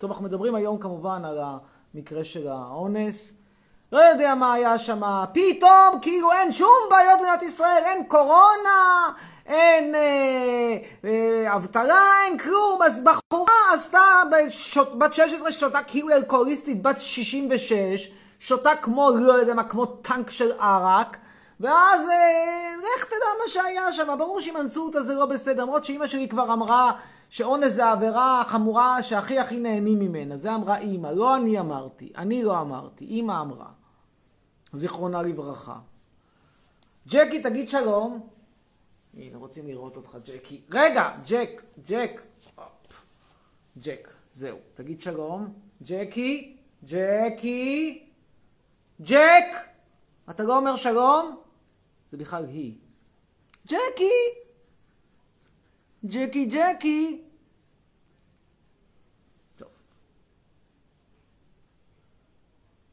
טוב, אנחנו מדברים היום כמובן על המקרה של האונס. לא יודע מה היה שם, פתאום כאילו אין שום בעיות במדינת ישראל, אין קורונה, אין אה, אה, אבטלה, אין כלום. אז בחורה עשתה, בשות, בת 16 שותה כאילו אלכוהוליסטית, בת 66, שותה כמו, לא יודע מה, כמו טנק של ערק. ואז אה, לך תדע מה שהיה שם, ברור שאם אנסו אותה זה לא בסדר, למרות שאימא שלי כבר אמרה שאונס זה העבירה החמורה שהכי הכי נהנים ממנה, זה אמרה אימא, לא אני אמרתי, אני לא אמרתי, אימא אמרה, זיכרונה לברכה. ג'קי תגיד שלום, הנה רוצים לראות אותך ג'קי, רגע, ג'ק, ג'ק, ג'ק, זהו, תגיד שלום, ג'קי, ג'קי, ג'ק, אתה לא אומר שלום? זה בכלל היא. ג'קי! ג'קי ג'קי!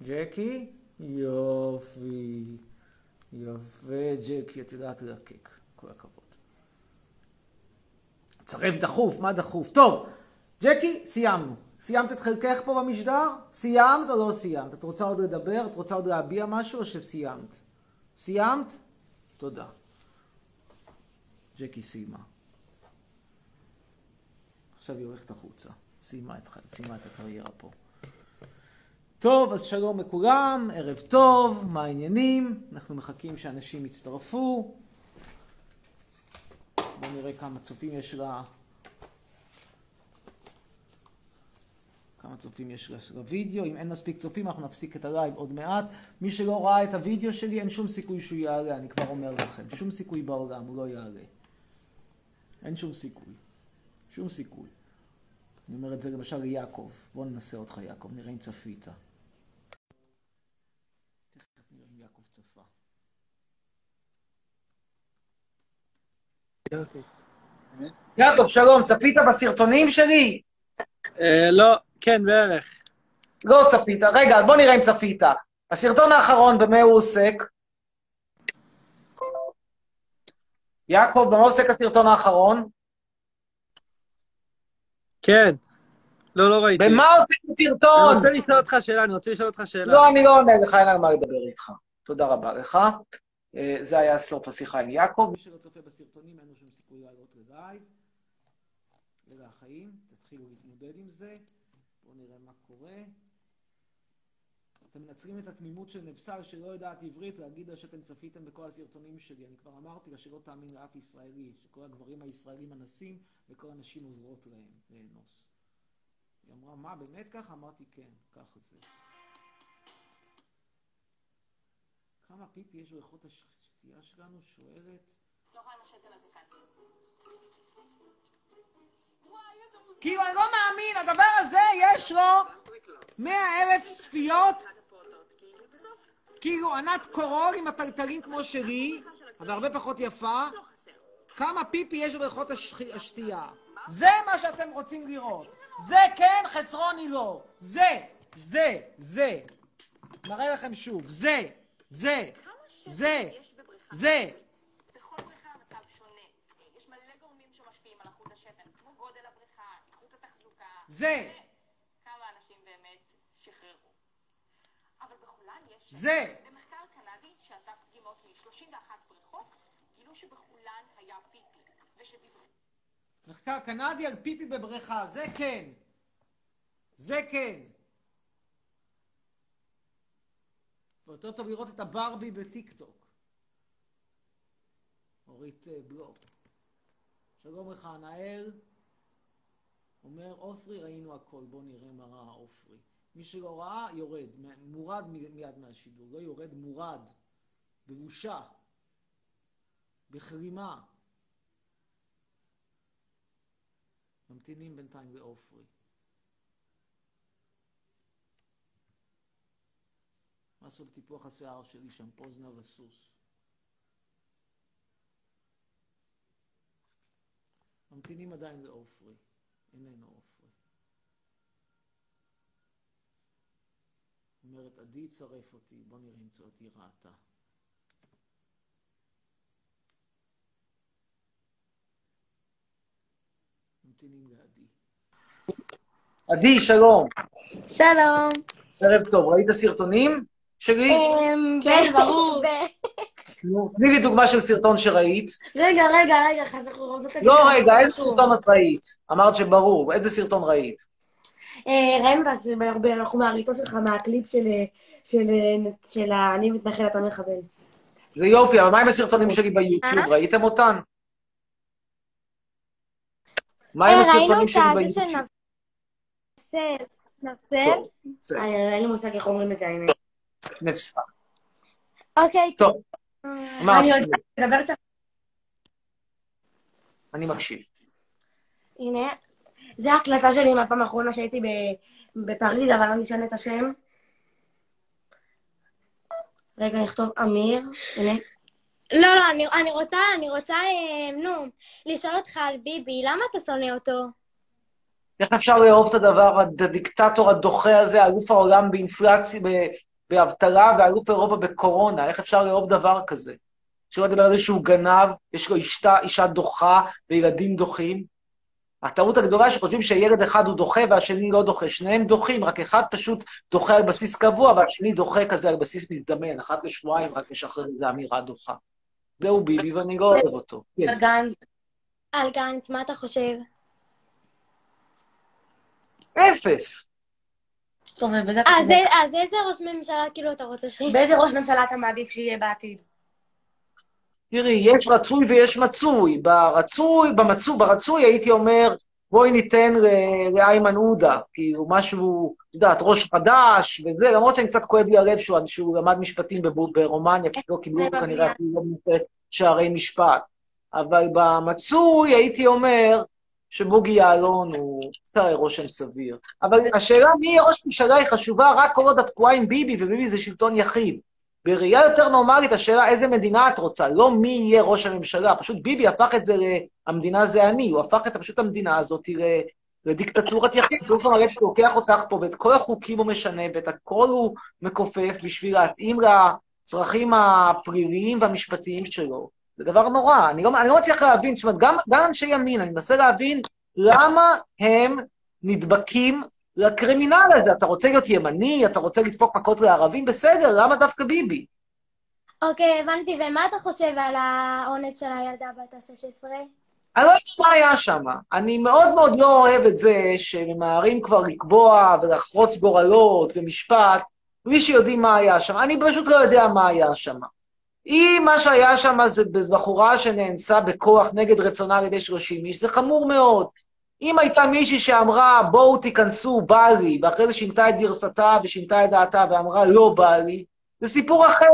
ג'קי? יופי. יפה, ג'קי, את יודעת לרקק. כל הכבוד. צרף דחוף, מה דחוף? טוב, ג'קי, סיימנו. סיימת את חלקך פה במשדר? סיימת או לא סיימת? את רוצה עוד לדבר? את רוצה עוד להביע משהו או שסיימת? סיימת? תודה. ג'קי סיימה. עכשיו היא הולכת החוצה. סיימה את, סיימה את הקריירה פה. טוב, אז שלום לכולם, ערב טוב, מה העניינים? אנחנו מחכים שאנשים יצטרפו. בואו נראה כמה צופים יש לה. כמה צופים יש לוידאו, אם אין מספיק צופים אנחנו נפסיק את הלייב עוד מעט. מי שלא ראה את הוידאו שלי אין שום סיכוי שהוא יעלה, אני כבר אומר לכם. שום סיכוי בעולם, הוא לא יעלה. אין שום סיכוי. שום סיכוי. אני אומר את זה למשל ליעקב. בוא ננסה אותך יעקב, נראה אם צפית. תכף נראה אם יעקב צפה. יעקב, שלום, צפית בסרטונים שלי? לא. כן, בערך. לא צפית. רגע, בוא נראה אם צפית. הסרטון האחרון, במה הוא עוסק? יעקב, במה עוסק הסרטון האחרון? כן. לא, לא ראיתי. במה עוסק הסרטון? אני רוצה לשאול אותך שאלה, אני רוצה לשאול אותך שאלה. לא, אני לא עונה לך, אין על מה לדבר איתך. תודה רבה לך. אה, זה היה סוף השיחה עם יעקב. מי שלא צופה בסרטונים, אין לו שום סיכוי לעלות לדייב. אלה החיים, תתחילו להתמודד עם זה. נראה מה קורה. אתם מנצלים את התמימות של נבסל שלא יודעת עברית להגיד לה שאתם צפיתם בכל הסרטונים שלי. אני כבר אמרתי לה שלא תאמין לאף ישראלי, שכל הגברים הישראלים אנסים וכל הנשים עוזרות להם לאנוס. היא אמרה, מה, באמת ככה? אמרתי, כן, ככה זה. כמה פיפי יש בריכות השתייה שלנו? שואלת. לא. כאילו, אני לא מאמין, הדבר הזה יש לו מאה אלף צפיות. כאילו, ענת קורול עם הטלטלים כמו שלי, אבל הרבה פחות יפה. כמה פיפי יש בבריכות השתייה. זה מה שאתם רוצים לראות. זה כן, חצרוני לא. זה, זה, זה. נראה לכם שוב. זה, זה, זה, זה. זה. כמה אנשים באמת שחררו. אבל בכולן יש... זה. במחקר קנדי שאסף דגימות מ-31 בריכות, גילו שבכולן היה פיפי. ושבבריכות... מחקר קנדי על פיפי בבריכה, זה כן. זה כן. ויותר טוב לראות את הברבי בטיקטוק. אורית אה, בלוק. שלום לך, נאל. אומר עופרי ראינו הכל, בוא נראה מה ראה עופרי. מי שלא ראה, יורד, מורד מיד מהשידור, לא יורד, מורד, בבושה, בכלימה. ממתינים בינתיים לעופרי. מה לעשות טיפוח השיער שלי שם, פוזנה וסוס. ממתינים עדיין לעופרי. איננו עופרי. אומרת, עדי צרף אותי, בוא נראה אם אותי ראתה. ממתינים לעדי. עדי, שלום. שלום. ערב טוב. ראית סרטונים שלי? אמ, כן, ברור. תני לי דוגמה של סרטון שראית. רגע, רגע, רגע, וחלילה. זאת לא, רגע, איזה. סרטון את ראית? אמרת שברור. איזה סרטון ראית? אה, ראינו את זה בהרבה, אנחנו מהריטות שלך, מהקליפ של, של, של אני מתנחל, אתה מחבל. זה יופי, אבל מה עם הסרטונים שלי ביוטיוב? אה? ראיתם אותן? מה עם אה, ראינו הסרטונים את שלי הזה של ביוטיוב? נפסל. נפסל? טוב, בסדר, אה, אין לי מושג איך אומרים את זה, האמת. נפסק. אוקיי. טוב, אה, אני מקשיב. הנה, זה ההקלטה שלי מהפעם האחרונה שהייתי בפריז, אבל אני אשנה את השם. רגע, נכתוב אמיר, הנה. לא, לא, אני- אני רוצה, אני רוצה, אה, נו, לשאול אותך על ביבי, למה אתה שונא אותו? איך אפשר לאהוב את הדבר, הדיקטטור הדוחה הזה, אלוף העולם באינפלציה, באבטלה, ואלוף אירופה בקורונה? איך אפשר לאהוב דבר כזה? שלא לדבר על זה שהוא גנב, יש לו אישה, אישה דוחה וילדים דוחים. הטעות הגדולה שחושבים שילד אחד הוא דוחה והשני לא דוחה. שניהם דוחים, רק אחד פשוט דוחה על בסיס קבוע, והשני דוחה כזה על בסיס מזדמן. אחת לשבועיים רק לשחרר איזו אמירה דוחה. זהו ביבי, ואני לא אוהב אותו. כן. גנץ. על גנץ, מה אתה חושב? אפס. טוב, ובזה אתה אז איזה ראש ממשלה כאילו אתה רוצה ש... באיזה ראש ממשלה אתה מעדיף שיהיה בעתיד? תראי, יש רצוי ויש מצוי. ברצוי, במצוי, ברצוי הייתי אומר, בואי ניתן לאיימן עודה, כאילו משהו, את יודעת, ראש חדש וזה, למרות שאני קצת כואב לי הלב שהוא, שהוא למד משפטים בבו- ברומניה, כי לא קיבלו כנראה אפילו לא בנושא שערי משפט. אבל במצוי הייתי אומר שבוגי יעלון הוא קצת רושם סביר. אבל השאלה מי יהיה ראש ממשלה היא חשובה רק כל עוד את תקועה עם ביבי, וביבי זה שלטון יחיד. בראייה יותר נורמלית, השאלה איזה מדינה את רוצה, לא מי יהיה ראש הממשלה. פשוט ביבי הפך את זה ל... המדינה זה אני, הוא הפך את פשוט המדינה הזאת. לדיקטטורת יחיד. לא שם לב שהוא לוקח אותך פה, ואת כל החוקים הוא משנה, ואת הכל הוא מכופף בשביל להתאים לצרכים הפליליים והמשפטיים שלו. זה דבר נורא. אני לא, אני לא מצליח להבין, זאת אומרת, גם, גם אנשי ימין, אני מנסה להבין למה הם נדבקים לקרימינל הזה. אתה רוצה להיות ימני, אתה רוצה לדפוק מכות לערבים, בסדר, למה דווקא ביבי? אוקיי, הבנתי, ומה אתה חושב על האונס של הילדה בת ה-16? אני לא יודעת מה היה שם. אני מאוד מאוד לא אוהב את זה שממהרים כבר לקבוע ולחרוץ גורלות ומשפט, בלי שיודעים מה היה שם. אני פשוט לא יודע מה היה שם. אם מה שהיה שם זה בחורה שנאנסה בכוח נגד רצונה על ידי 30 איש, זה חמור מאוד. אם הייתה מישהי שאמרה, בואו תיכנסו, בא לי, ואחרי זה שינתה את גרסתה ושינתה את דעתה ואמרה, לא בא לי, זה סיפור אחר.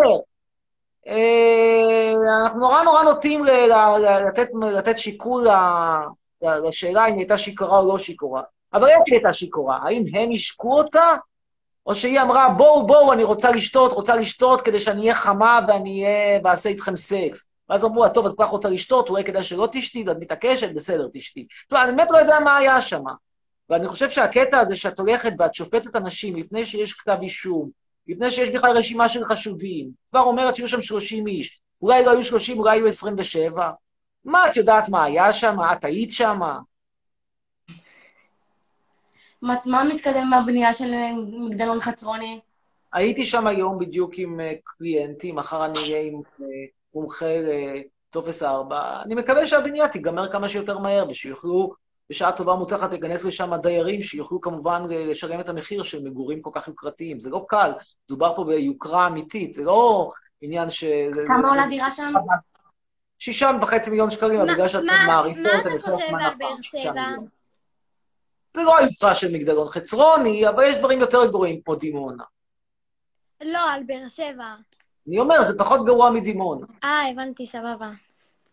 אה, אנחנו נורא נורא נוטים לתת, לתת שיקול לשאלה אם היא הייתה שיכורה או לא שיכורה. אבל איך היא הייתה שיכורה? האם הם השקו אותה? או שהיא אמרה, בואו, בואו, אני רוצה לשתות, רוצה לשתות כדי שאני אהיה חמה ואני ואעשה איתכם סקס. ואז אמרו, טוב, את כל כך רוצה לשתות, אולי כדאי שלא תשתי, ואת מתעקשת, בסדר, תשתי. טוב, אני באמת לא יודע מה היה שם. ואני חושב שהקטע הזה שאת הולכת ואת שופטת אנשים לפני שיש כתב אישום, לפני שיש בכלל רשימה של חשודים, כבר אומרת שיהיו שם 30 איש, אולי לא היו 30, אולי היו 27. מה את יודעת מה היה שם? את היית שם? מה מתקדם עם הבנייה של אה, מגדלון חצרוני? הייתי שם היום בדיוק עם אה, קליינטים, מחר אני אהיה עם אה, מומחה לטופס 4. אני מקווה שהבנייה תיגמר כמה שיותר מהר, ושיוכלו בשעה טובה ומוצלחת להיכנס לשם דיירים, שיוכלו כמובן לשלם את המחיר של מגורים כל כך יוקרתיים. זה לא קל, דובר פה ביוקרה אמיתית, זה לא עניין ש... כמה עולה דירה שם? שישה וחצי מיליון שקלים, אבל מה- בגלל שאתם מה- מעריכות, מה אתה אני עושה חושב על הנחה, באר שבע? זה לא היוקרה של מגדלון חצרוני, אבל יש דברים יותר גרועים כמו דימונה. לא, על באר שבע. אני אומר, זה פחות גרוע מדימונה. אה, הבנתי, סבבה.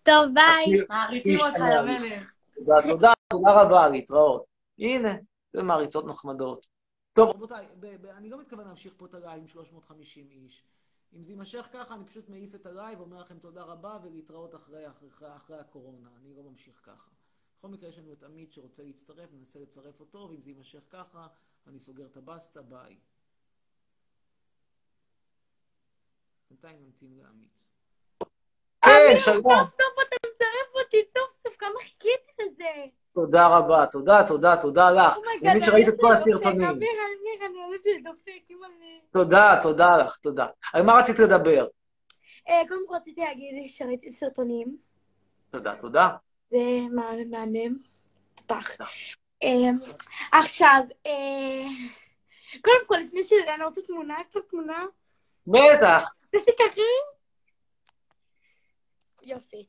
טוב, ביי. מעריצים אותך. למלך. תודה, תודה, תודה רבה, להתראות. הנה, זה מעריצות נחמדות. טוב, רבותיי, ב- ב- אני לא מתכוון להמשיך פה את הלייב עם 350 איש. אם זה יימשך ככה, אני פשוט מעיף את הלייב, אומר לכם תודה רבה ולהתראות אחרי, אחרי, אחרי הקורונה. אני לא ממשיך ככה. בכל מקרה, יש לנו את עמית שרוצה להצטרף, ננסה לצרף אותו, ואם זה יימשך ככה, אני סוגר את הבסטה, ביי. בינתיים נמתין לעמית. כן, שלום. סוף סוף אתה מצרף אותי, סוף סוף, כמה חיכיתי לזה. תודה רבה, תודה, תודה, תודה לך. Oh אני מבין שראית את כל הסרטונים. דופק. אמיר, אמיר, אני אוהבת שזה דופק, אימא'לה. תודה, תודה לך, תודה. על מה רצית לדבר? אה, קודם כל רציתי להגיד שראיתי סרטונים. תודה, תודה. זה מה- מהמם. תותח. אה, עכשיו, אה, קודם כל, לפני שזה, אני רוצה תמונה, קצת תמונה. בטח. תעשי ככה. יופי.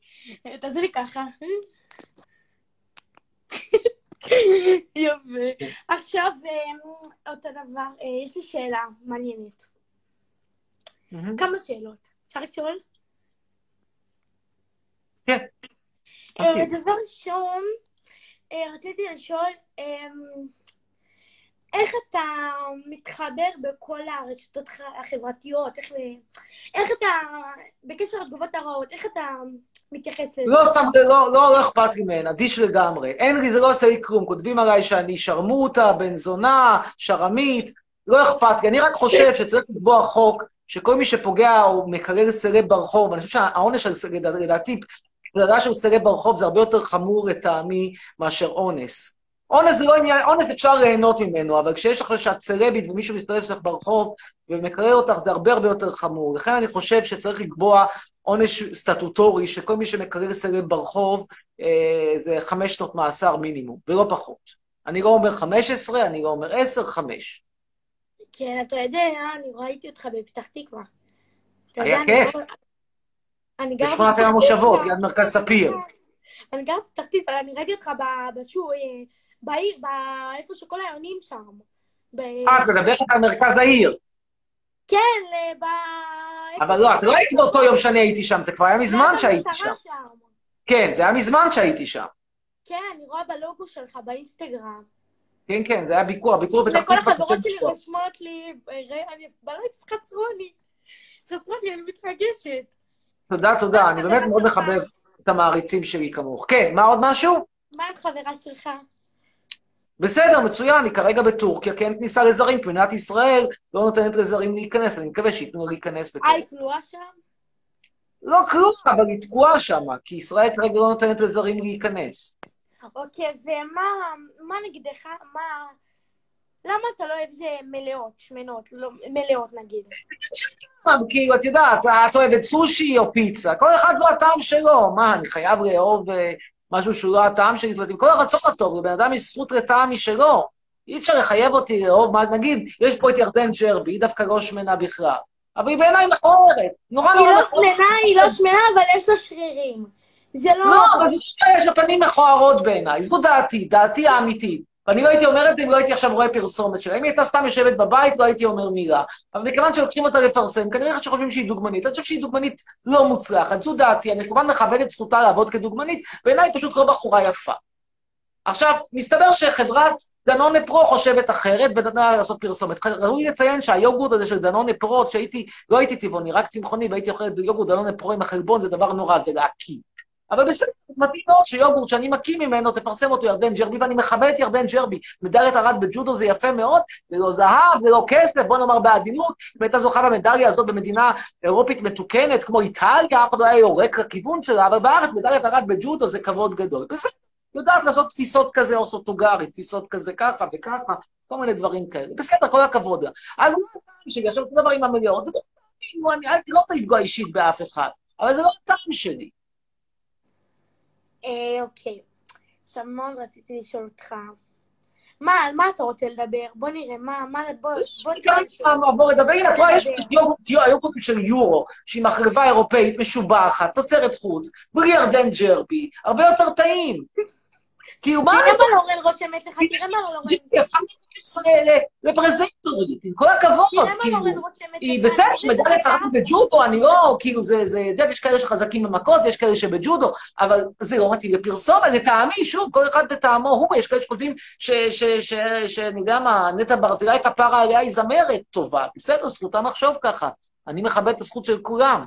תעשי לי ככה. יופי. עכשיו, אה, אותו דבר, אה, יש לי שאלה מעניינת. כמה שאלות. אפשר לשאול? כן. אה. דבר ראשון, אה, רציתי לשאול, אה, איך אתה מתחבר בכל הרשתות הח- החברתיות? איך, איך אתה, בקשר לתגובות הרעות, איך אתה מתייחס לזה? לא שם, לא, לא, לא אכפת לי מהן, אדיש לגמרי. אין לי, זה לא עושה לי כלום. כותבים עליי שאני שרמוטה, בן זונה, שרמית, לא אכפת לי. אני רק חושב שצריך לקבוע חוק שכל מי שפוגע או מקלל סלב ברחוב, אני חושב שהעונש על סלב, לדעתי, קללה של סלב ברחוב זה הרבה יותר חמור לטעמי מאשר אונס. אונס זה לא עניין, אונס אפשר ליהנות ממנו, אבל כשיש לך שאת סלבית ומישהו מסתובב שלך ברחוב ומקלל אותך, זה הרבה הרבה יותר חמור. לכן אני חושב שצריך לקבוע עונש סטטוטורי, שכל מי שמקלל סלב ברחוב, אה, זה חמש שנות מאסר מינימום, ולא פחות. אני לא אומר חמש עשרה, אני לא אומר עשר, חמש. כן, אתה יודע, אני ראיתי אותך בפתח תקווה. היה כיף. גר- אני גר בשכונת המושבות. ליד מרכז ספיר. אני גר בפתח תקווה, אני ראיתי אותך ב- בשו, אה, בעיר, איפה שכל היונים שם. אה, את מדברת על מרכז העיר. כן, ל- ב... אבל לא, את לא היית באותו יום שאני הייתי שם, זה כבר היה מזמן שהייתי שם. כן, זה היה מזמן שהייתי שם. כן, אני רואה בלוגו שלך באינסטגרם. כן, כן, זה היה ביקור, הביקור בפתח וכל. החברות שלי. רושמות לי, "ר- אני בלייץ חצרו לי. חצרו לי, אני מתרגשת. תודה, תודה, אני באמת החברה מאוד? מחבב את המעריצים שלי כמוך. כן, מה עוד משהו? מה עם חברה שלך? בסדר, מצוין, אני כרגע בטורקיה, כי אין כניסה לזרים, כי מדינת ישראל לא נותנת לזרים להיכנס, אני מקווה שייתנו לה להיכנס אה. היא כלואה שם? לא כלום, אבל היא תקועה שם, כי ישראל כרגע לא נותנת לזרים להיכנס. אוקיי, ומה מה נגדך, מה... למה אתה לא אוהב מלאות, שמנות, לא, מלאות נגיד? כאילו, את יודעת, את אוהבת סושי או פיצה, כל אחד והטעם שלו. מה, אני חייב לאהוב אה, משהו שהוא לא הטעם שלי? זאת אומרת, עם כל הרצון הטוב, לבן אדם יש זכות לטעם משלו. אי אפשר לחייב אותי לאהוב, מה, נגיד, יש פה את ירדן ג'רבי, היא דווקא לא שמנה בכלל. אבל היא בעיניי מכוערת. נורא היא נורא לא מכוערת. שמנה, היא לא שמנה, אבל יש לה שרירים. זה לא... לא, אבל זה לא יש לה פנים מכוערות בעיניי, זו דעתי, דעתי האמיתית. ואני לא הייתי אומר את זה אם לא הייתי עכשיו רואה פרסומת שלה. אם היא הייתה סתם יושבת בבית, לא הייתי אומר מילה. אבל מכיוון שלוקחים אותה לפרסם, כנראה שחושבים שהיא דוגמנית. אני חושב שהיא דוגמנית לא מוצלחת, זו דעתי. אני כמובן מכבד את זכותה לעבוד כדוגמנית, בעיניי היא פשוט לא בחורה יפה. עכשיו, מסתבר שחברת דנונה פרו חושבת אחרת, ונתנה לעשות פרסומת. ראוי לציין שהיוגורט הזה של דנונה פרו, כשהייתי, לא הייתי טבעוני, רק צמחוני, והייתי אוכל את יוגורט דנונה פרו עם החלבון, זה דבר נורא, זה להקיא. אבל בסדר, מתאים מאוד שיוגורט שאני מקיא ממנו, תפרסם אותו ירדן ג'רבי, ואני מכבד את ירדן ג'רבי. מדליית ארד בג'ודו זה יפה מאוד, זה לא זהב, זה לא כסף, בוא נאמר בעדינות. אם הייתה זוכה במדליה הזאת במדינה אירופית מתוקנת, כמו איטליה, אף אחד לא היה יורק לכיוון שלה, אבל בארץ מדליית ארד בג'ודו זה כבוד גדול. בסדר, יודעת לעשות תפיסות כזה או סוטוגרי, תפיסות כזה ככה וככה, כל מיני דברים כאלה. בסדר, כל הכבוד לה. לא הטעם שלי, עכשיו אותו המיליון, זה לא טעם, אני אני לא רוצה לפגוע אישית באף אחד, אבל זה לא הטעם שלי. אה, אוקיי. עכשיו, מאוד רציתי לשאול אותך. מה, על מה אתה רוצה לדבר? בוא נראה, מה, מה, בוא, בוא נדבר, הנה, את רואה, יוגורט, יוגורט של יורו, שהיא מחלבה אירופאית משובחת, תוצרת חוץ, בלי ירדן ג'רבי, הרבה יותר טעים. כאילו, מה תראה מה לורן רושמת לך, תראה מה. ג'רבי הפכה לפרזנטורית, עם כל הכבוד, כאילו. היא בסדר, מדליית ארד בג'ודו, אני לא, כאילו, זה, זה, את יודעת, יש כאלה שחזקים במכות, יש כאלה שבג'ודו, אבל זה לא מתאים לפרסומת, לטעמי, שוב, כל אחד בטעמו הוא, יש כאלה שחושבים ש- ש- ש- שאני יודע מה, נטע ברזילי כפרה עליה היא זמרת טובה, בסדר, זכותם לחשוב ככה, אני מכבד את הזכות של כולם.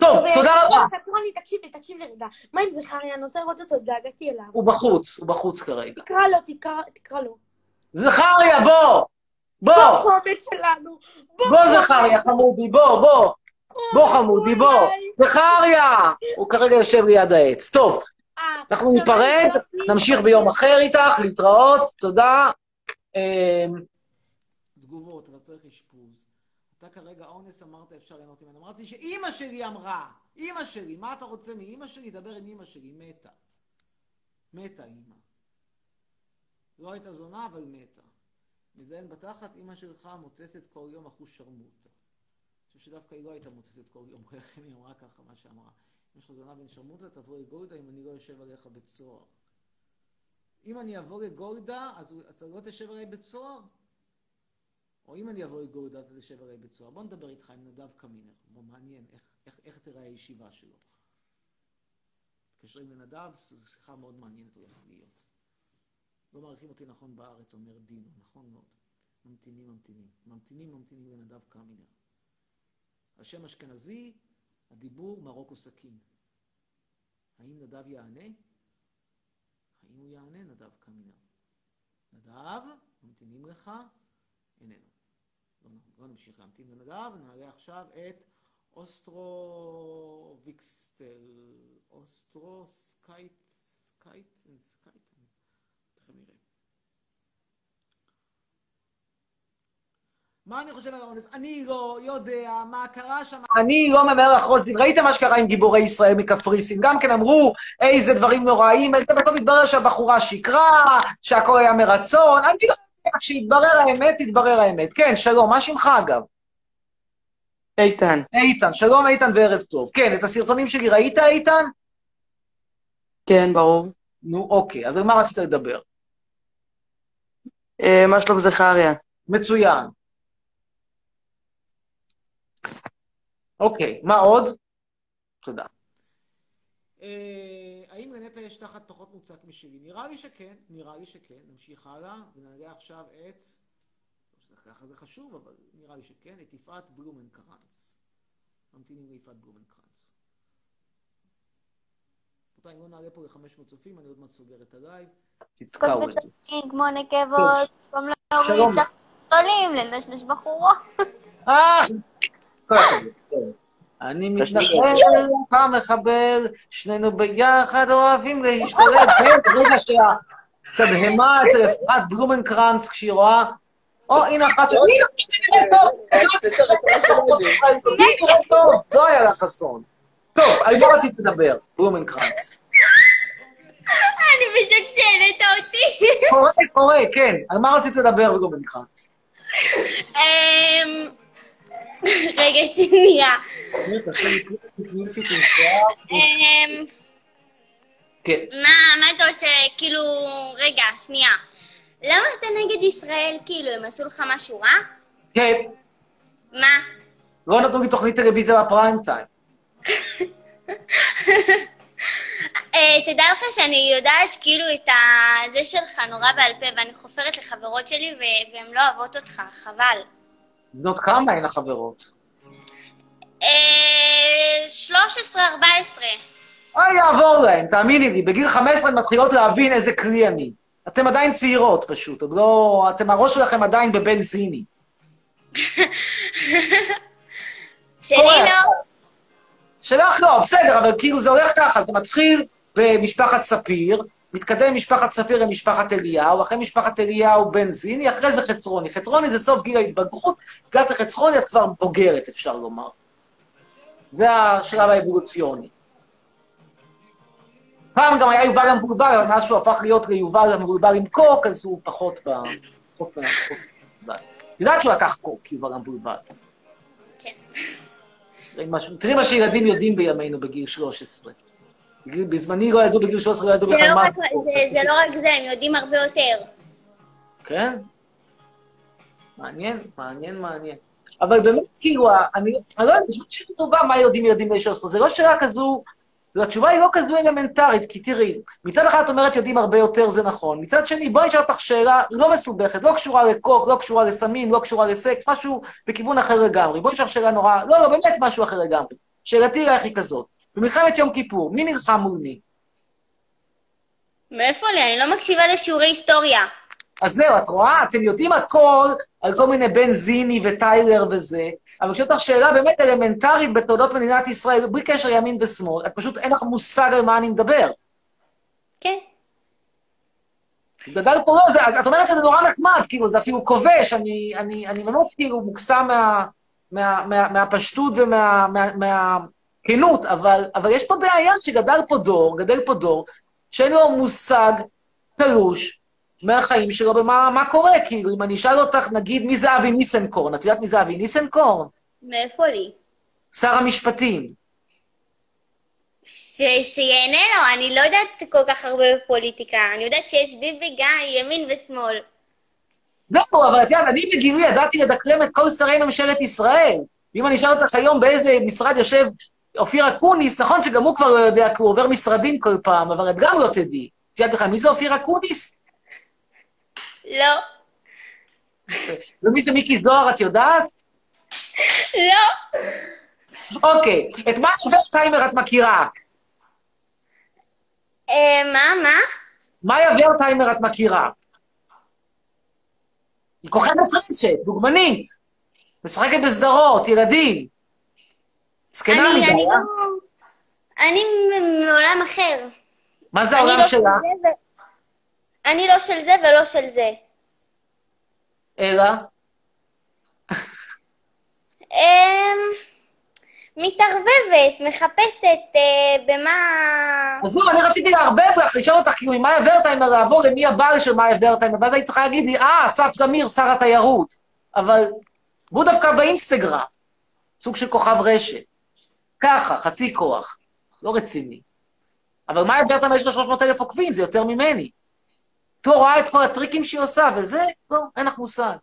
טוב, תודה רבה. רוני, תקשיב לי, תקשיב לי רגע. מה עם זכריה? אני רוצה לראות אותו, התגעגעתי אליו. הוא בחוץ, הוא בחוץ כרגע. תקרא לו, תקרא- לו. זכריה, בוא! בוא, בוא! חומץ שלנו. בוא, זכריה, חמודי, בוא, בוא! בוא, חמודי, בוא! זכריה! הוא כרגע יושב ליד העץ. טוב, אה, אנחנו ניפרד, נמשיך ביום אחר איתך, להתראות, תודה. אמ, תגובות, אתה צריך אשפוז. כרגע אונס, אמרת אפשר ליהנות ממנו. אמרתי שאימא שלי אמרה, אימא שלי, מה אתה רוצה מאימא שלי? דבר עם אימא שלי, מתה. מתה אימא. לא הייתה זונה, אבל מתה. מזיין בתחת, אימא שלך מוצצת כל יום אחוז שרמוטה. אני חושב שדווקא היא לא הייתה מוצצת כל יום, לכן היא אמרה ככה מה שאמרה. אם יש לך זונה בן שרמוטה, תבוא לגולדה אם אני לא יושב עליך בית סוהר. אם אני אבוא לגולדה, אז אתה לא תשב עליי בית סוהר? או אם אני אבוא לגולדה, אתה תשב עליי בית סוהר. בוא נדבר איתך עם נדב קמינר. בוא, מעניין, איך, איך, איך תראה הישיבה שלו. מתקשרים לנדב, שיחה מאוד מעניינת הולכת להיות. לא מעריכים אותי נכון בארץ, אומר דינו, נכון מאוד. ממתינים, ממתינים. ממתינים, ממתינים לנדב קמינר. השם אשכנזי, הדיבור מרוקו סכין. האם נדב יענה? האם הוא יענה, נדב קמינר? נדב, ממתינים לך, איננו. לא, לא נמשיך להמתין לנדב, נעלה עכשיו את אוסטרו ויקסטל, אוסטרו סקייט, סקייט, סקייט, תכף נראה. מה אני חושב על האונס? אני לא יודע מה קרה שם. אני לא ממהר לחרוז דין. ראית מה שקרה עם גיבורי ישראל מקפריסין? גם כן אמרו איזה דברים נוראים, איזה בסוף התברר שהבחורה שקרה, שהכל היה מרצון. אני לא כשיתברר האמת, תתברר האמת. כן, שלום, מה שמך אגב? איתן. איתן, שלום איתן וערב טוב. כן, את הסרטונים שלי ראית, איתן? כן, ברור. נו, אוקיי, אז מה רצית לדבר? אה, מה שלום זכריה? מצוין. אוקיי, מה עוד? תודה. אה, האם לנטע יש תחת פחות מוצק משלי? נראה לי שכן, נראה לי שכן. נמשיך הלאה, ונראה עכשיו את... ככה זה חשוב, אבל נראה לי שכן, את יפעת בלומנקרנץ. ממתינים ליפעת בלומנקרנץ. רבותיי, אם לא נעלה פה ל-500 צופים, אני עוד מעט סוגר את הלייב. תתקעו את זה. כמו נקבות, במקום להוריד שחר גדולים, לנשנש בחורות. אה! כן. אני מתנחל, אתה מחבל, שנינו ביחד אוהבים להשתלב. כן, ברגע שהתדהמה אצל אפרת בלומנקרנץ, כשהיא רואה, או, הנה אחת ש... טוב, לא היה לה חסון. טוב, על מה רצית לדבר, בלומנקרנץ? אני משקשנת אותי. קורה, קורה, כן. על מה רצית לדבר, בלומנקרנץ? רגע, שנייה. אמ, כן. מה, אתה עושה? כאילו, רגע, שנייה. למה אתה נגד ישראל? כאילו, הם עשו לך משהו רע? כן. מה? לא נתנו לי תוכנית טלוויזיה בפריים טיים. אה, תדע לך שאני יודעת כאילו את זה שלך נורא בעל פה, ואני חופרת לחברות שלי והן לא אוהבות אותך, חבל. בנות כמה הן החברות? אה, 13, 14. אוי, יעבור להם, תאמיני לי, בגיל 15 הן מתחילות להבין איזה כלי אני. אתם עדיין צעירות פשוט, עוד לא... אתם, הראש שלכם עדיין בבנזיני. שלי קורה. לא. שלך לא, בסדר, אבל כאילו זה הולך ככה, אתה מתחיל במשפחת ספיר, מתקדם ממשפחת ספיר למשפחת אליהו, אחרי משפחת אליהו בנזיני, אחרי זה חצרוני. חצרוני זה סוף גיל ההתבגרות, הגעת לחצרוני, את כבר בוגרת, אפשר לומר. זה השלב האבולוציוני. פעם גם היה יובל המבולבל, אבל מאז שהוא הפך להיות ליובל המבולבל עם קוק, אז הוא פחות ב... פחות ב... יודעת שהוא לקח קוק, יובל המבולבל. כן. תראי מה שילדים יודעים בימינו בגיל 13. בזמני לא ידעו, בגיל 13 לא ידעו זה בכלל לא מה זה. זה- זה לא רק זה, הם יודעים הרבה יותר. כן? מעניין, מעניין, מעניין. אבל באמת, כאילו, אני אני לא יודע, זו שאלה טובה מה יודעים ילדים בני 13. זו לא שאלה כזו, התשובה היא לא כזו אלמנטרית, כי תראי, מצד אחד את אומרת יודעים הרבה יותר, זה נכון. מצד שני, בואי נשאל אותך שאלה לא מסובכת, לא קשורה לקוק, לא קשורה לסמים, לא קשורה לסקס, משהו בכיוון אחר לגמרי. בואי נשאל שאלה נורא, לא, לא, באמת משהו אחר לגמרי. שאלתי אלייך היא כזאת, במלחמת יום כיפור, מי נלחם מול מי? מאיפה לי? אני לא מקשיבה לשיעורי היסטוריה. אז זהו, את רואה? אתם יודעים הכל על כל מיני בן זיני וטיילר וזה, אבל כשאתה שאלה באמת אלמנטרית בתולדות מדינת ישראל, בלי קשר ימין ושמאל, את פשוט אין לך מושג על מה אני מדבר. כן. גדל פה, לא, זה- את אומרת שזה נורא נחמד, כאילו, זה אפילו כובש, אני, אני, אני באמת כאילו מוקסם מה, מה, מה, מהפשטות ומהכנות, מה, מהכנות, אבל, אבל יש פה בעיה שגדל פה דור, גדל פה דור, שאין לו מושג קלוש מהחיים שלו במה מה קורה, כאילו, אם אני אשאל אותך, נגיד, מי זה אבי ניסנקורן? את יודעת מי זה אבי ניסנקורן? מאיפה לי? שר המשפטים. ש... שיהנה לו, אני לא יודעת כל כך הרבה בפוליטיקה. אני יודעת שיש ביבי גם ימין ושמאל. לא, אבל את יודעת, אני בגילך ידעתי לדקלם את כל שרי ממשלת ישראל. ואם אני אשאל אותך היום באיזה משרד יושב אופיר אקוניס, נכון שגם הוא כבר לא יודע, כי הוא עובר משרדים כל פעם, אבל את גם לא תדעי. את יודעת בכלל, מי זה אופיר אקוניס? לא. ומי זה מיקי זוהר, את יודעת? לא. אוקיי, את מה ורטהיימר את מכירה? אה, מה, מה? מאיה ורטהיימר את מכירה? היא כוכבת רשת, דוגמנית. משחקת בסדרות, ילדים. זקנה אני, אני. אני מעולם אחר. מה זה העולם לא של שלה? זה ו- אני לא של זה ולא של זה. אלא? אמ... מתערבבת, מחפשת אה, במה... אז אני רציתי לערבב לך, לשאול אותך, כאילו, ממאיה ורטהיימר לעבור למי הבעל של מאיה ורטהיימר, ואז היית צריכה להגיד לי, אה, אסף זמיר, שר התיירות. אבל הוא דווקא באינסטגרם, סוג של כוכב רשת. ככה, חצי כוח. לא רציני. אבל מאיה ורטהיימר יש לה 300 אלף עוקבים, זה יותר ממני. לא רואה את כל הטריקים שהיא עושה, וזה, לא, אין לך מושג.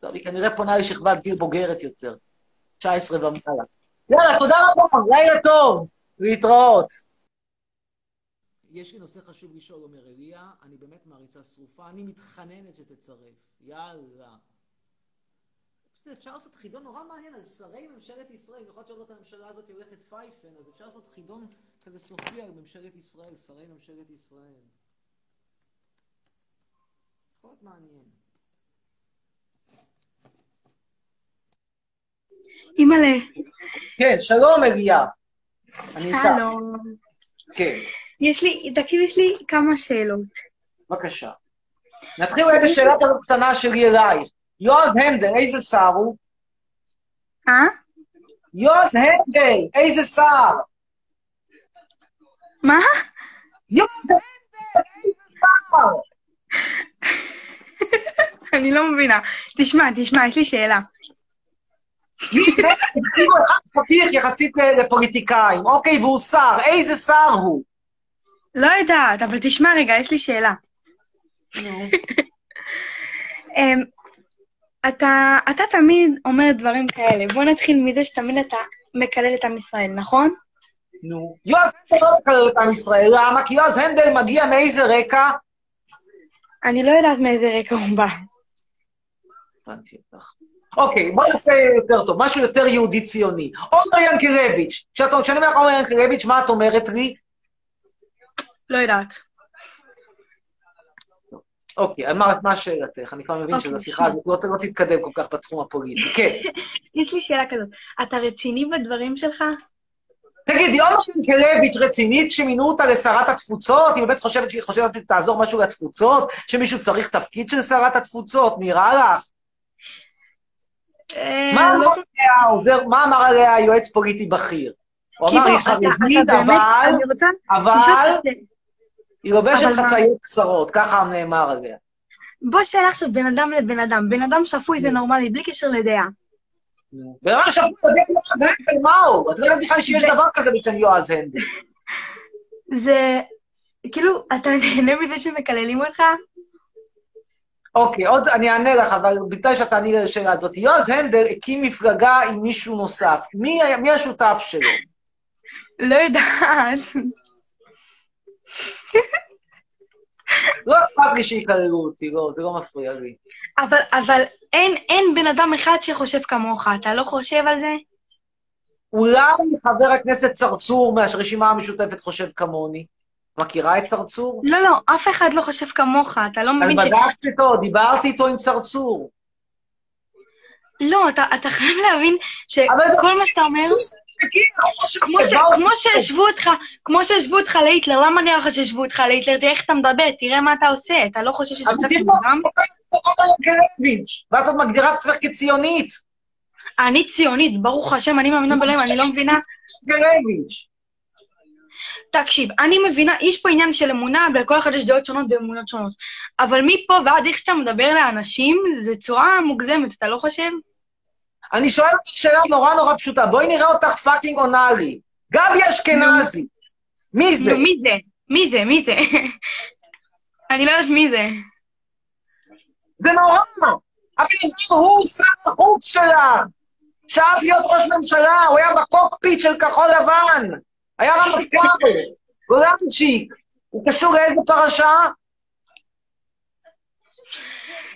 טוב, היא כנראה פונה לשכבת גיל בוגרת יותר. 19 ומעלה. יאללה, תודה רבה, לילה טוב, להתראות. יש לי נושא חשוב לשאול, אומר אליה, אני באמת מעריצה שרופה, אני מתחננת שתצרף. יאללה. אפשר לעשות חידון נורא מעניין על שרי ממשלת ישראל, יכול להיות שעוד הממשלה הזאת הולכת פייפן, אז אפשר לעשות חידון כזה סופי על ממשלת ישראל, שרי ממשלת ישראל. יכול להיות מעניין. אימא'לה, כן, שלום אליה. אני איתך. שלום. כן, יש לי, תקשיב, יש לי כמה שאלות. בבקשה. נתחיל אולי בשאלה כזאת קטנה שלי אלייך. יועז הנדל, איזה שר הוא? אה? יועז הנדל, איזה שר? מה? יועז הנדל, איזה שר? אני לא מבינה. תשמע, תשמע, יש לי שאלה. כאילו אחד פתיח יחסית לפוליטיקאים. אוקיי, והוא שר, איזה שר הוא? לא יודעת, אבל תשמע רגע, יש לי שאלה. אתה, אתה תמיד אומר דברים כאלה. בוא נתחיל מזה שתמיד אתה מקלל את עם ישראל, נכון? נו. יועז הנדל לא מקלל את עם ישראל, למה? כי יועז הנדל מגיע מאיזה רקע? אני לא יודעת מאיזה רקע הוא בא. הבנתי אותך. אוקיי, בוא נעשה יותר טוב, משהו יותר יהודי ציוני. עומר ינקלביץ', כשאת- כשאני אומר לך עומר ינקלביץ', מה את אומרת לי? לא יודעת. אוקיי, אז מה שאלתך? אני כבר מבין אוקיי, שבשיחה הזאת לא לא תתקדם כל כך בתחום הפוליטי. כן. יש לי שאלה כזאת. אתה רציני בדברים שלך? תגידי, עומר ינקלביץ' רצינית שמינו אותה לשרת התפוצות? היא באמת חושבת שהיא חושבת שתעזור משהו לתפוצות? שמישהו צריך תפקיד של שרת התפוצות? נראה לך? אה, מה לא- אמר עליה העוזר- מה אמר עליה יועץ פוליטי בכיר? הוא אמר, היא חרדית, אבל אבל. היא לובשת? חצאיות קצרות, ככה נאמר עליה. בוא שאלה עכשיו בין אדם לבן אדם. בן אדם שפוי ונורמלי, בלי קשר לדעה. בן אדם שפוי יודע יועז הנדל מהו? את לא יודעת בכלל שיש דבר כזה בשם יועז הנדל. זה... כאילו, אתה נהנה מזה שמקללים אותך? אוקיי, עוד אני אענה לך, אבל בתנאי שאתה עני לשאלה הזאת. יועז הנדל הקים מפלגה עם מישהו נוסף. מי מי השותף שלו? לא יודעת. לא אכפת לי שיקללו אותי, לא, זה לא מפריע לי. אבל, אבל אין, אין בן אדם אחד שחושב כמוך, אתה לא חושב על זה? אולי חבר הכנסת צרצור מהרשימה המשותפת חושב כמוני. מכירה את צרצור? לא, לא, אף אחד לא חושב כמוך, אתה לא אז מבין ש... בדקתי איתו, דיברתי איתו עם צרצור. לא, אתה, אתה חייב להבין שכל מה שאתה אומר... תגיד, כמו ש- כמו ש- באו- כמו שהשוו אותך, כמו שהשוו אותך להיטלר, למה נראה לך שהשוו אותך להיטלר? תראה איך אתה מדבר, תראה מה אתה עושה, אתה לא חושב שזה קצת תראו, מוגזם? ואת עוד מגדירה את עצמך כציונית. אני ציונית, ברוך השם, אני מאמינה בלב, אני לא מבינה. תקשיב, אני מבינה, יש פה עניין של אמונה, ולכל אחד יש דעות שונות ואמונות שונות. אבל מפה ועד איך שאתה מדבר לאנשים, זה צורה מוגזמת, אתה לא חושב? אני שואל אותך שאלה נורא נורא פשוטה, בואי נראה אותך fucking עונה לי. גבי אשכנזי, מי זה? מי זה? מי זה? מי זה? אני לא יודעת מי זה. זה נורא. הבן אדם הוא שר החוץ שלה. שאף להיות ראש ממשלה, הוא היה בקוקפיט של כחול לבן. היה רמטכ"ל, גולנצ'יק. הוא קשור לאיזה פרשה?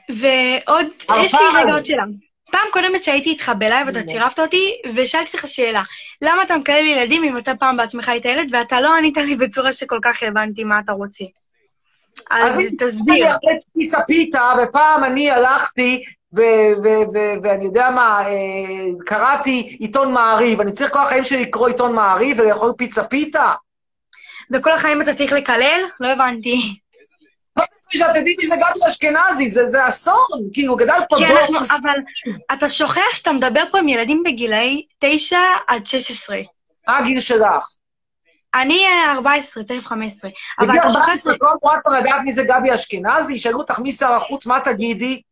ועוד, אבל- יש לי רגע עוד שאלה. פעם קודמת שהייתי איתך בלייב, אתה צירפת אותי, ושאלתי אותך שאלה. למה אתה מקלל ילדים אם אתה פעם בעצמך היית ילד, ואתה לא ענית לי בצורה שכל כך הבנתי מה אתה רוצה? אז אני תסביר. אכלתי פיסה פיתה, ופעם אני הלכתי, ואני יודע מה, אה, קראתי עיתון מעריב. אני צריך כל החיים שלי לקרוא עיתון מעריב ולאכול פיצה פיתה? וכל החיים אתה צריך לקלל? לא הבנתי. זה שאת תדעי מי זה גבי אשכנזי? זה זה אסון, כאילו, גדל פה אנחנו, של... אבל אתה שוכח שאתה מדבר פה עם ילדים בגילאי 9 עד 16. מה הגיל שלך? אני אה, 14, תכף 15. אבל בגיל אתה שוכח... 14 כל מועט לדעת מי זה גבי אשכנזי? ישאלו אותך מי שר החוץ, מה תגידי?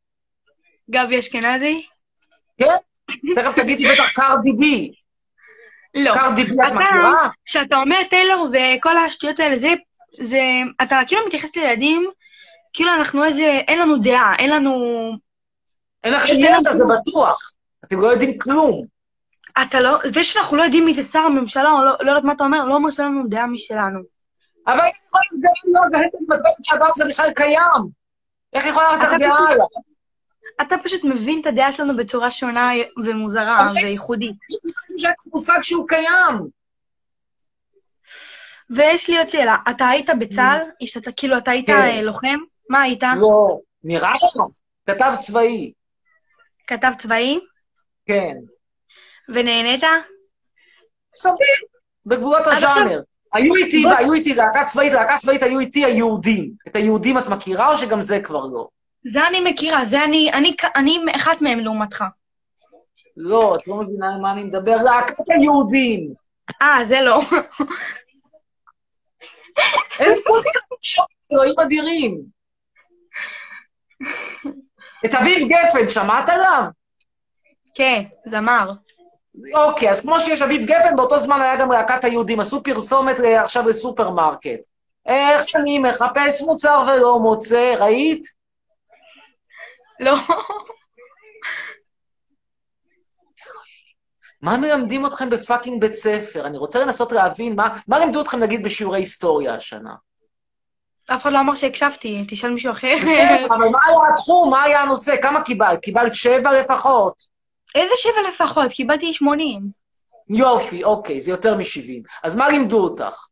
גבי אשכנזי? כן? תכף תגידי בטח קרדי בי. לא. קרדי בי את מכירה? כשאתה אומר טיילור וכל השטויות האלה, זה, זה, אתה כאילו מתייחס לילדים, כאילו אנחנו איזה, אין לנו דעה, אין לנו... אין לכם ידע, זה. בטוח. אתם לא יודעים כלום. אתה לא, זה שאנחנו לא יודעים מי זה שר הממשלה, או לא, לא יודעת מה אתה אומר, לא אומר שאין לנו דעה משלנו. אבל איך יכול להיות גם לא זהית מתבלבלת שהדבר הזה בכלל קיים? איך יכולה להיות דעה עליו? אתה פשוט מבין את הדעה שלנו בצורה שונה ומוזרה וייחודית. יש לך מושג שהוא קיים. ויש לי עוד שאלה, אתה היית בצה"ל? שאתה כאילו, אתה היית כן. אה, לוחם? מה היית? לא. נראה לך? כתב צבאי. כתב צבאי? כן. ונהנית? סביר. בגבולות הז'אנר. היו איתי, היו איתי להקה צבאית, להקה צבאית היו איתי היהודים. את היהודים את מכירה או שגם זה כבר לא? זה אני מכירה, זה אני, אני, אני אחת מהם לעומתך. לא, את לא מבינה על מה אני מדבר. להקת היהודים. אה, זה לא. אין פה שם, אלוהים אדירים. את אביב גפן, שמעת עליו? כן, זמר. אוקיי, אז כמו שיש אביב גפן, באותו זמן היה גם להקת היהודים. עשו פרסומת אה, עכשיו לסופרמרקט. איך אני מחפש מוצר ולא מוצא, ראית? לא. מה מלמדים אתכם בפאקינג בית ספר? אני רוצה לנסות להבין מה, מה לימדו אתכם נגיד בשיעורי היסטוריה השנה. אף אחד לא אמר שהקשבתי, תשאל מישהו אחר. בסדר, אבל מה היה התחום? מה היה הנושא? כמה קיבלת? קיבלת שבע לפחות. איזה שבע לפחות? קיבלתי 80. יופי, אוקיי, זה יותר מ-70. אז מה לימדו אותך?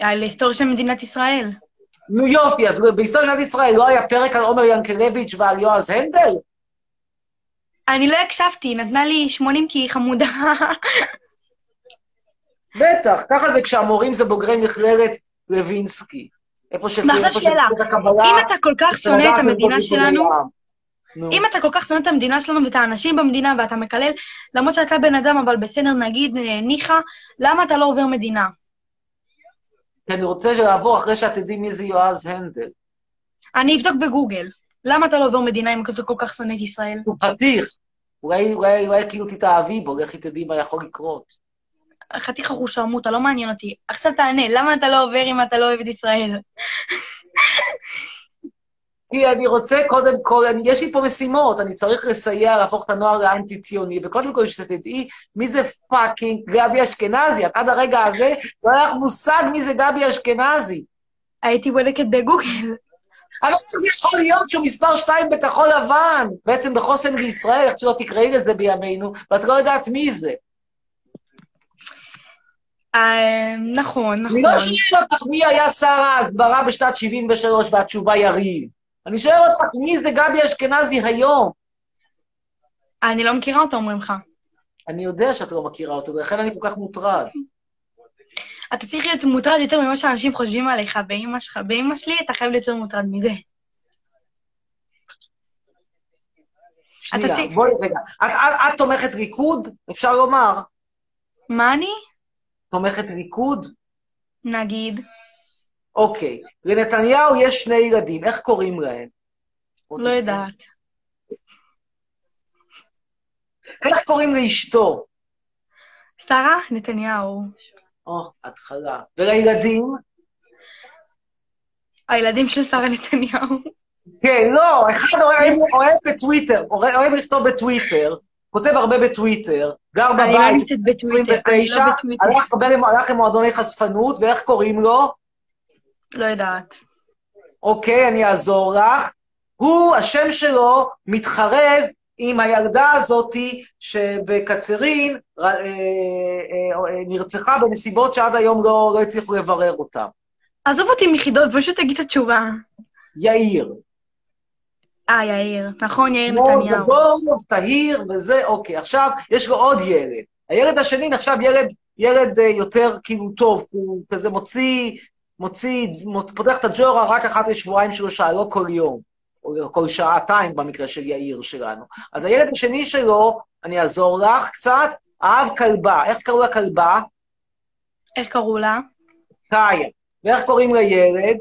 על היסטוריה של מדינת ישראל. נו יופי, אז בהיסטוריה של ישראל לא היה פרק על עומר ינקלביץ' ועל יועז הנדל? אני לא הקשבתי, נתנה לי 80 כי היא חמודה. בטח, ככה זה כשהמורים זה בוגרי מכללת לוינסקי. איפה ש... ועכשיו איפה שאלה, שתהיה הקבלה, אם אתה כל כך שונא את המדינה שלנו. נו. אם אתה כל כך שונא את המדינה שלנו ואת האנשים במדינה ואתה מקלל, למרות שאתה בן אדם, אבל בסדר, נגיד, אה, ניחא, למה אתה לא עובר מדינה? כי אני רוצה לעבור אחרי שאת תדעי מי זה יועז הנדל. אני אבדוק בגוגל. למה אתה לא עובר מדינה אם אתה כל כך שונא את ישראל? הוא פתיח. אולי, אולי, אולי כאילו תתאהבי בו, לכי תדעי מה יכול לקרות. חתיך אחושרמוטה, לא מעניין אותי. עכשיו תענה, למה אתה לא עובר אם אתה לא אוהב את ישראל? כי אני רוצה קודם כל, אני, יש לי פה משימות, אני צריך לסייע להפוך את הנוער לאנטי-ציוני, וקודם כל שתדעי מי זה fucking גבי אשכנזי. את עד הרגע הזה לא היה לך מושג מי זה גבי אשכנזי. הייתי בודקת בגוגל. אבל איך זה יכול להיות שהוא מספר שתיים בכחול לבן, בעצם בחוסן לישראל, איך שלא תקראי לזה בימינו, ואת לא יודעת מי זה. אה, נכון, אני נכון. לא שואל אותך מי היה שר ההסברה בשנת 73 והתשובה יריב. אני שואל אותך מי זה גבי אשכנזי היום. אני לא מכירה אותו, אומרים לך. אני יודע שאת לא מכירה אותו, ולכן אני כל כך מוטרד. אתה צריך להיות מוטרד יותר ממה שאנשים חושבים עליך, באמא שלך. באמא שלי אתה חייב להיות יותר מוטרד מזה. שנייה, בואי רגע. את, תומכת ליכוד? אפשר לומר. מה אני? תומכת ליכוד? נגיד. אוקיי. לנתניהו יש שני ילדים, איך קוראים להם? לא. יודעת. איך קוראים לאשתו? שרה נתניהו. או, התחלה. ולילדים? הילדים של שרה נתניהו. כן, לא, אחד אוהב, אוהב בטוויטר, אוהב, אוהב לכתוב בטוויטר, כותב הרבה בטוויטר, גר אני לא בבית, נמצאת בטוויטר, אני 29, לא. הלך למועדוני חשפנות, ואיך קוראים לו? לא יודעת. אוקיי, אני אעזור לך. הוא, השם שלו מתחרז עם הילדה הזאתי שבקצרין אה, אה, אה, נרצחה בנסיבות שעד היום לא, לא הצליחו לברר אותן. עזוב אותי מחידות, פשוט תגיד את התשובה. יאיר. אה, יאיר. נכון, יאיר נתניהו. גדול, טהיר וזה, אוקיי. עכשיו, יש לו עוד ילד. הילד השני נחשב ילד, ילד אה, יותר כאילו טוב, הוא כזה מוציא, מוציא, מוצ... פותח את הג'ורה רק אחת לשבועיים שלושה, לא כל יום. או כל שעתיים במקרה של יאיר שלנו. אז הילד השני שלו, אני אעזור לך קצת, אהב כלבה. איך קראו לכלבה? איך קראו לה? קאיה. ואיך קוראים לילד?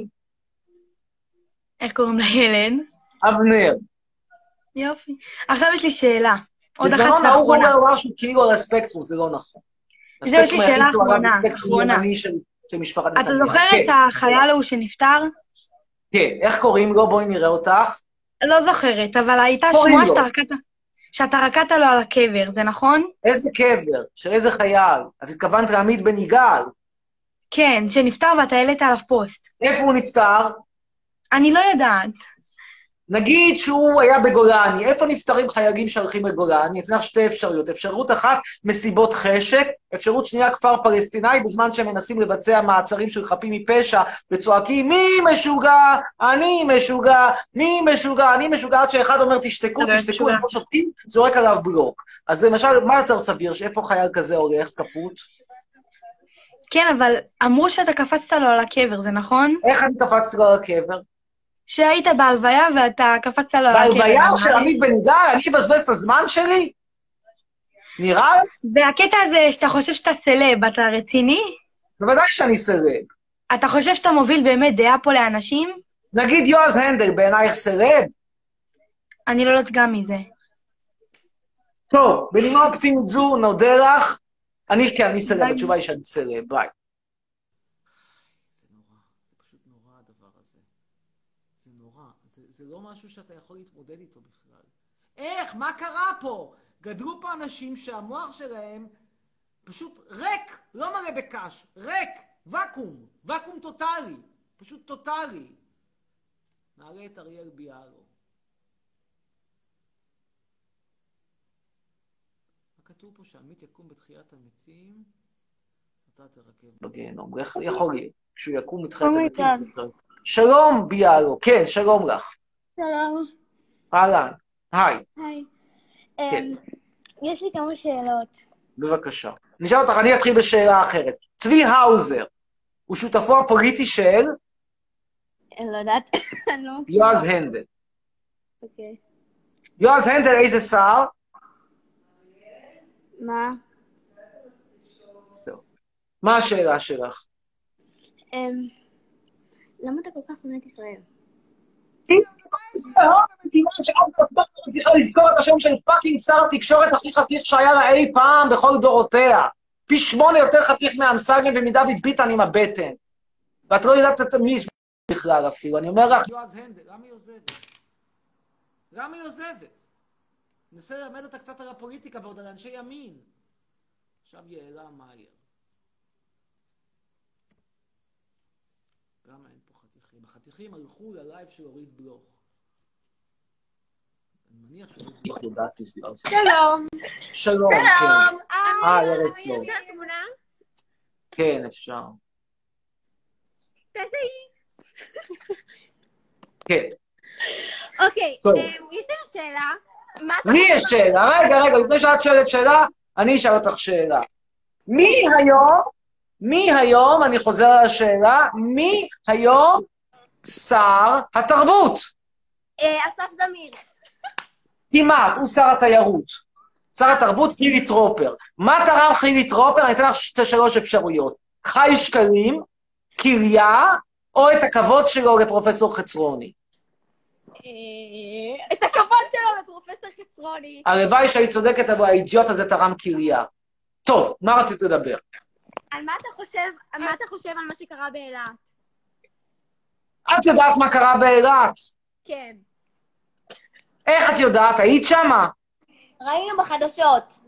איך קוראים לילד? אבנר. יופי. עכשיו יש לי שאלה. עוד אחת בזמנו נהוג ואחרונה. לומר משהו כאילו על הספקטרום, זה לא נכון. זהו, יש לי שאלה אחרונה, זה אחרונה. אתה. זוכר כן, את החייל ההוא שנפטר? כן, איך קוראים לו? בואי נראה אותך. לא זוכרת, אבל הייתה שמועה. שאתה רקדת, שאתה רקדת לו על הקבר, זה נכון? איזה קבר? של איזה חייל? את התכוונת לעמית בן יגאל. כן, שנפטר ואתה העלית עליו פוסט. איפה הוא נפטר? אני לא יודעת. נגיד שהוא היה בגולני. איפה נפטרים חיילים שהולכים לגולני? אתן לך שתי אפשרויות. אפשרות אחת, מסיבות חשק. אפשרות שנייה, כפר פלסטיני, בזמן שהם מנסים לבצע מעצרים של חפים מפשע, וצועקים, מי משוגע? אני משוגע. מי משוגע? אני משוגע. עד שאחד אומר, תשתקו, תשתקו. הם לא שותקים, זורק עליו בלוק. אז למשל, מה יותר סביר? שאיפה חייל כזה הולך, כפות? כן, אבל אמרו שאתה קפצת לו על הקבר, זה נכון? איך אני קפצתי לו על הקבר? שהיית בהלוויה ואתה קפצת לו. בהלוויה. של עמית בן יגאל, אני אבזבז את הזמן שלי? נראה לך? והקטע הזה שאתה חושב שאתה סלב, אתה רציני? בוודאי שאני סרב. אתה חושב שאתה מוביל באמת דעה פה לאנשים? נגיד יועז הנדל, בעינייך סרב? אני לא יודעת גם מזה. טוב, בנימה אופטימית זו, נודה לך. אני, כן, אני ביי. התשובה היא שאני סרב, ביי. זה נורא, זה פשוט נורא הדבר הזה. זה נורא, זה, זה לא משהו שאתה יכול להתמודד איתו בכלל. איך? מה קרה פה? גדלו פה אנשים שהמוח שלהם פשוט ריק, לא מלא בקש, ריק, ואקום, ואקום טוטאלי, פשוט טוטאלי. נעלה את אריאל ביאלו. כתוב פה שעמית יקום בתחיית המתים? אתה תרכב בגיהנום. איך יכול להיות? כשהוא יקום בתחיית המתים. שלום ביאלו, כן, שלום לך. שלום. אהלן, היי, היי. כן. אמ, יש לי כמה שאלות. בבקשה. אני אשאל אותך, אני אתחיל בשאלה אחרת. צבי האוזר הוא שותפו הפוליטי של אני לא יודעת. אני לא מכירה. יועז הנדל. אוקיי. יועז הנדל איזה שר? מה? מה השאלה שלך? אמ, למה אתה כל כך שונא את ישראל? פעם לא צריכה לזכור את השם של fucking שר התקשורת הכי חתיך שהיה לה אי פעם בכל דורותיה. פי שמונה יותר חתיך מאמסלם ומדוד ביטן עם הבטן. ואת לא יודעת מי בכלל אפילו. אני אומר לך... יועז הנדל, למה היא עוזבת? למה היא עוזבת? ננסה ללמד אותה קצת על הפוליטיקה ועוד על אנשי ימין. עכשיו יעלה מאייר. למה אין? החתיכים הלכו ללייב של אורית בלוך. אני מניח שאורית בלוך יודעת. שלום. שלום, כן. אה, ערב טוב. אפשר תמונה? כן, אפשר. כן. אוקיי, טוב. אמ, יש לנו שאלה. לי יש שאלה. רגע, רגע, לפני שאת שואלת שאלה, אני אשאל אותך שאלה. מי היום, מי היום, אני חוזר על השאלה, מי היום שר התרבות? אה, אסף זמיר. כמעט, הוא שר התיירות. שר התרבות חילי טרופר. מה תרם חילי טרופר? אני אתן לך שתי שלוש אפשרויות. חי שקלים, קריה, או את הכבוד שלו לפרופסור חצרוני. אה, את הכבוד שלו לפרופסור חצרוני. הלוואי שהיית צודקת, אבל האידיוט הזה תרם קריה. טוב, מה רצית לדבר? על מה אתה חושב, על מה אתה חושב על מה שקרה באילת? את יודעת מה קרה באילת? כן. איך את יודעת? היית שמה? ראינו בחדשות.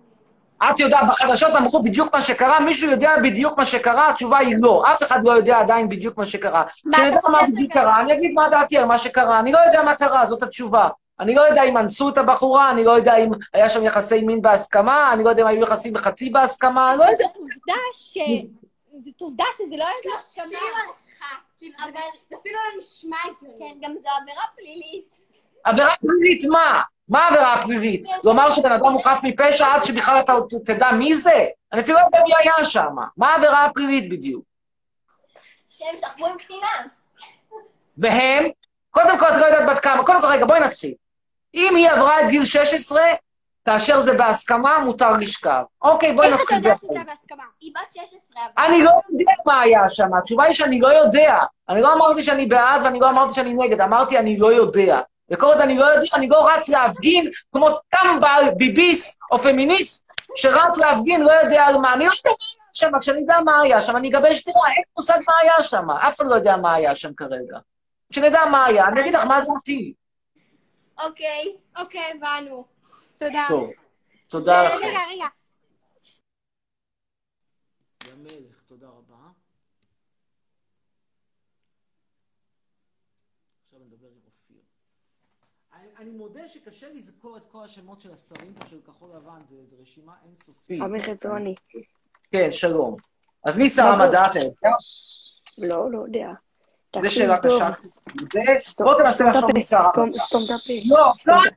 את יודעת, בחדשות אמרו בדיוק מה שקרה, מישהו יודע בדיוק מה שקרה? התשובה היא לא. אף אחד לא יודע עדיין בדיוק מה שקרה. מה כשאני אתה יודע מה חושב בדיוק שקרה? קרה, אני אגיד מה דעתי על מה שקרה. אני לא יודע מה קרה, זאת התשובה. אני לא יודע אם אנסו את הבחורה, אני לא יודע אם היה שם יחסי מין בהסכמה, אני לא יודע אם היו יחסים בחצי בהסכמה, אני לא יודע. זאת עובדה ש... זאת עובדה שזה לא היה בהסכמה. אבל זה אפילו לא נשמע הגיוני. כן, גם זו עבירה פלילית. עבירה פלילית מה? מה העבירה הפלילית? לומר שבן אדם הוא חף מפשע עד שבכלל אתה תדע מי זה? אני אפילו לא יודע מי היה שם. מה העבירה הפלילית בדיוק? שהם שכבו עם קטינה. והם, קודם כל את לא יודעת בת כמה, קודם כל רגע בואי נתחיל. אם היא עברה את גיל 16, כאשר זה בהסכמה, מותר לשכב. אוקיי, בואי איך אתה נתחיל. יודע. שזה בהסכמה? היא בת 16. אבל- אני לא יודע מה היה שם, התשובה היא שאני לא יודע. אני לא אמרתי שאני בעד ואני לא אמרתי שאני נגד, אמרתי אני לא יודע. וכל עוד אני לא יודע, אני לא רץ להפגין כמו טמבל, ביביסט או פמיניסט, שרץ להפגין, לא יודע על מה. אני לא יודע מה היה שם, כשאני יודע מה היה שם, אני אגבש דעה, אין מושג מה היה שם. אף אחד לא יודע מה היה שם כרגע. כשנדע מה היה, אני אגיד לך מה דעתי. אוקיי, אוקיי, הבנו. תודה. טוב, תודה לכם. רגע, רגע. המלך, תודה רבה. עכשיו נדבר עם אופיר. אני, אני מודה שקשה לזכור את כל השמות של השרים של כחול לבן, זה, זה רשימה אינסופית. עמי חצרוני. כן, שלום. אז מי שר המדע, אתה יודע? לא, לא יודע. תקשיב שאלה. קשה. זה- בוא תנסה לחשוב מי שר המדע. סתום את הפה. לא, לא, סתום את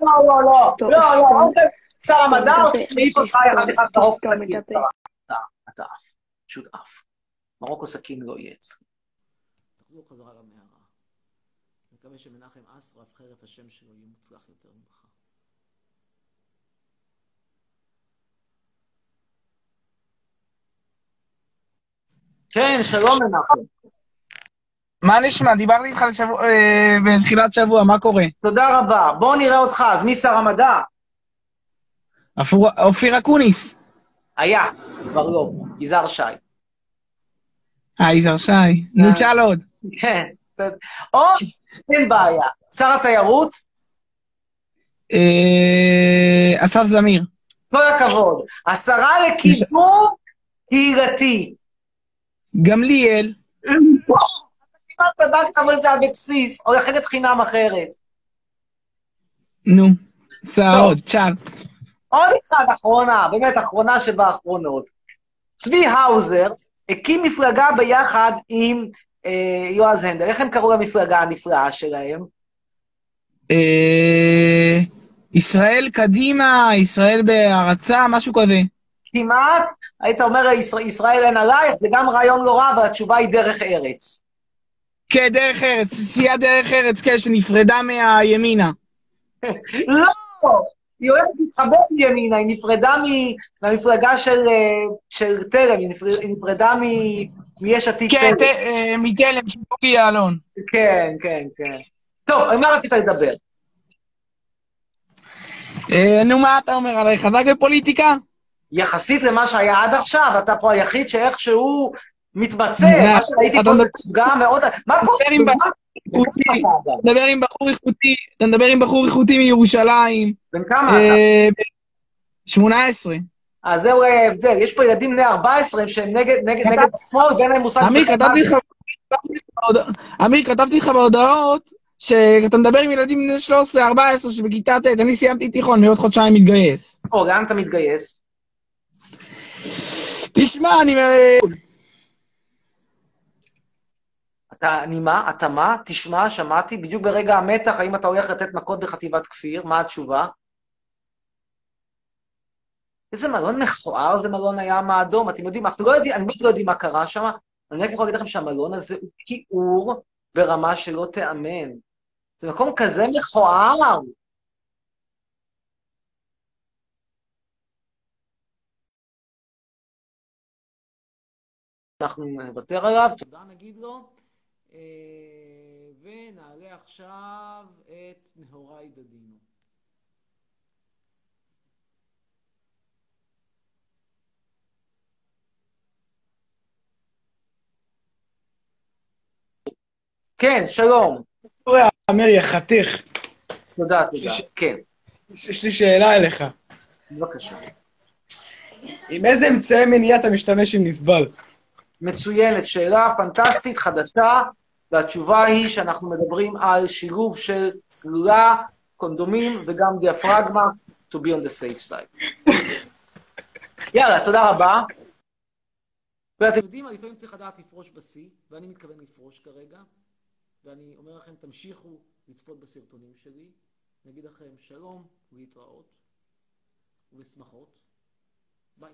לא, לא, לא, לא, לא, אוקיי. שר המדע, אותך אחד מרוקו סכין. אתה עף, פשוט עף. מרוקו סכין לא יהיה אצלי. תחזור חזרה למערה. מקווה שמנחם אסרף, חרף השם שלו, יהיה מוצלח יותר ממך. כן, שלום מנחם. מה נשמע? דיברתי איתך לשבוע- אה, בתחילת שבוע, מה קורה? תודה רבה. בוא נראה אותך. אז מי שר המדע? אפור- אופיר אקוניס. היה, כבר לא. יזהר שי. אה, יזהר שי. נו, תשאל עוד. כן. או, אין בעיה. שר התיירות, אה, אסף זמיר. כל הכבוד. השרה לקידום קהילתי. גמליאל. כמעט צדקת, אבל זה אבקסיס. או אחרת חינם אחרת. נו, עוד, תשאל. עוד אחד, אחרונה, באמת אחרונה שבאחרונות. צבי האוזר הקים מפלגה ביחד עם אה, יועז הנדל. איך הם קראו למפלגה הנפלאה שלהם? אה, ישראל קדימה, ישראל בהערצה, משהו כזה. כמעט, היית אומר, ישראל אין עלייך, זה גם רעיון לא רע, אבל התשובה היא דרך ארץ. כן, דרך ארץ, סיעה דרך ארץ, כן, שנפרדה מהימינה. לא! היא הולכת להתחבר מימינה, היא נפרדה מהמפלגה של, אה, של תלם, היא נפר- היא נפרדה מ- מיש עתיד כן, תלם. אה, מתלם, של בוגי יעלון. כן, כן, כן. טוב, על מה רצית לדבר? אה, נו, מה אתה אומר עליי? חזק בפוליטיקה? יחסית למה שהיה עד עכשיו, אתה פה היחיד שאיכשהו מתמצא, אה, מה שראיתי אתה פה זה תצוגה מאוד... מה קורה? אתה מדבר עם בחור איכותי, אתה מדבר עם בחור איכותי מירושלים. בן כמה אתה? אה, ב- 18. אז זהו ההבדל, יש פה ילדים בני 14 שהם נגד השמאל ואין להם מושג מה כתבתי. לך אמיר, כתבתי לך בהודעות שאתה מדבר עם ילדים בני 13-14 שבכיתה ט', אני סיימתי תיכון, מעוד חודשיים מתגייס. או, לאן אתה מתגייס? תשמע, אני... אתה, אני מה? אתה מה? תשמע, שמעתי, בדיוק ברגע המתח, האם אתה הולך לתת מכות בחטיבת כפיר? מה התשובה? איזה מלון מכוער זה מלון הים האדום. אתם יודעים, אנחנו לא יודעים, אני באמת לא יודעים מה קרה שם, אני רק יכול להגיד לכם שהמלון הזה הוא כיעור ברמה שלא תיאמן. זה מקום כזה מכוער. אנחנו נוותר עליו, תודה נגיד לו, ונעלה עכשיו את נהוראי דדינו. כן, שלום. אורי, אמיר, יא חתיך. תודה, תודה. כן, יש יש לי שאלה אליך. בבקשה. עם איזה אמצעי מניעה אתה משתמש עם נסבל? מצוינת, שאלה פנטסטית, חדשה, והתשובה היא שאנחנו מדברים על שילוב של גלולה, קונדומים וגם דיאפרגמה, to be on the safe side. יאללה, תודה רבה. ואתם יודעים, לפעמים צריך לדעת לפרוש בשיא, ואני מתכוון לפרוש כרגע, ואני אומר לכם, תמשיכו לצפות בסרטונים שלי. נגיד לכם שלום, להתראות, ובשמחות. ביי.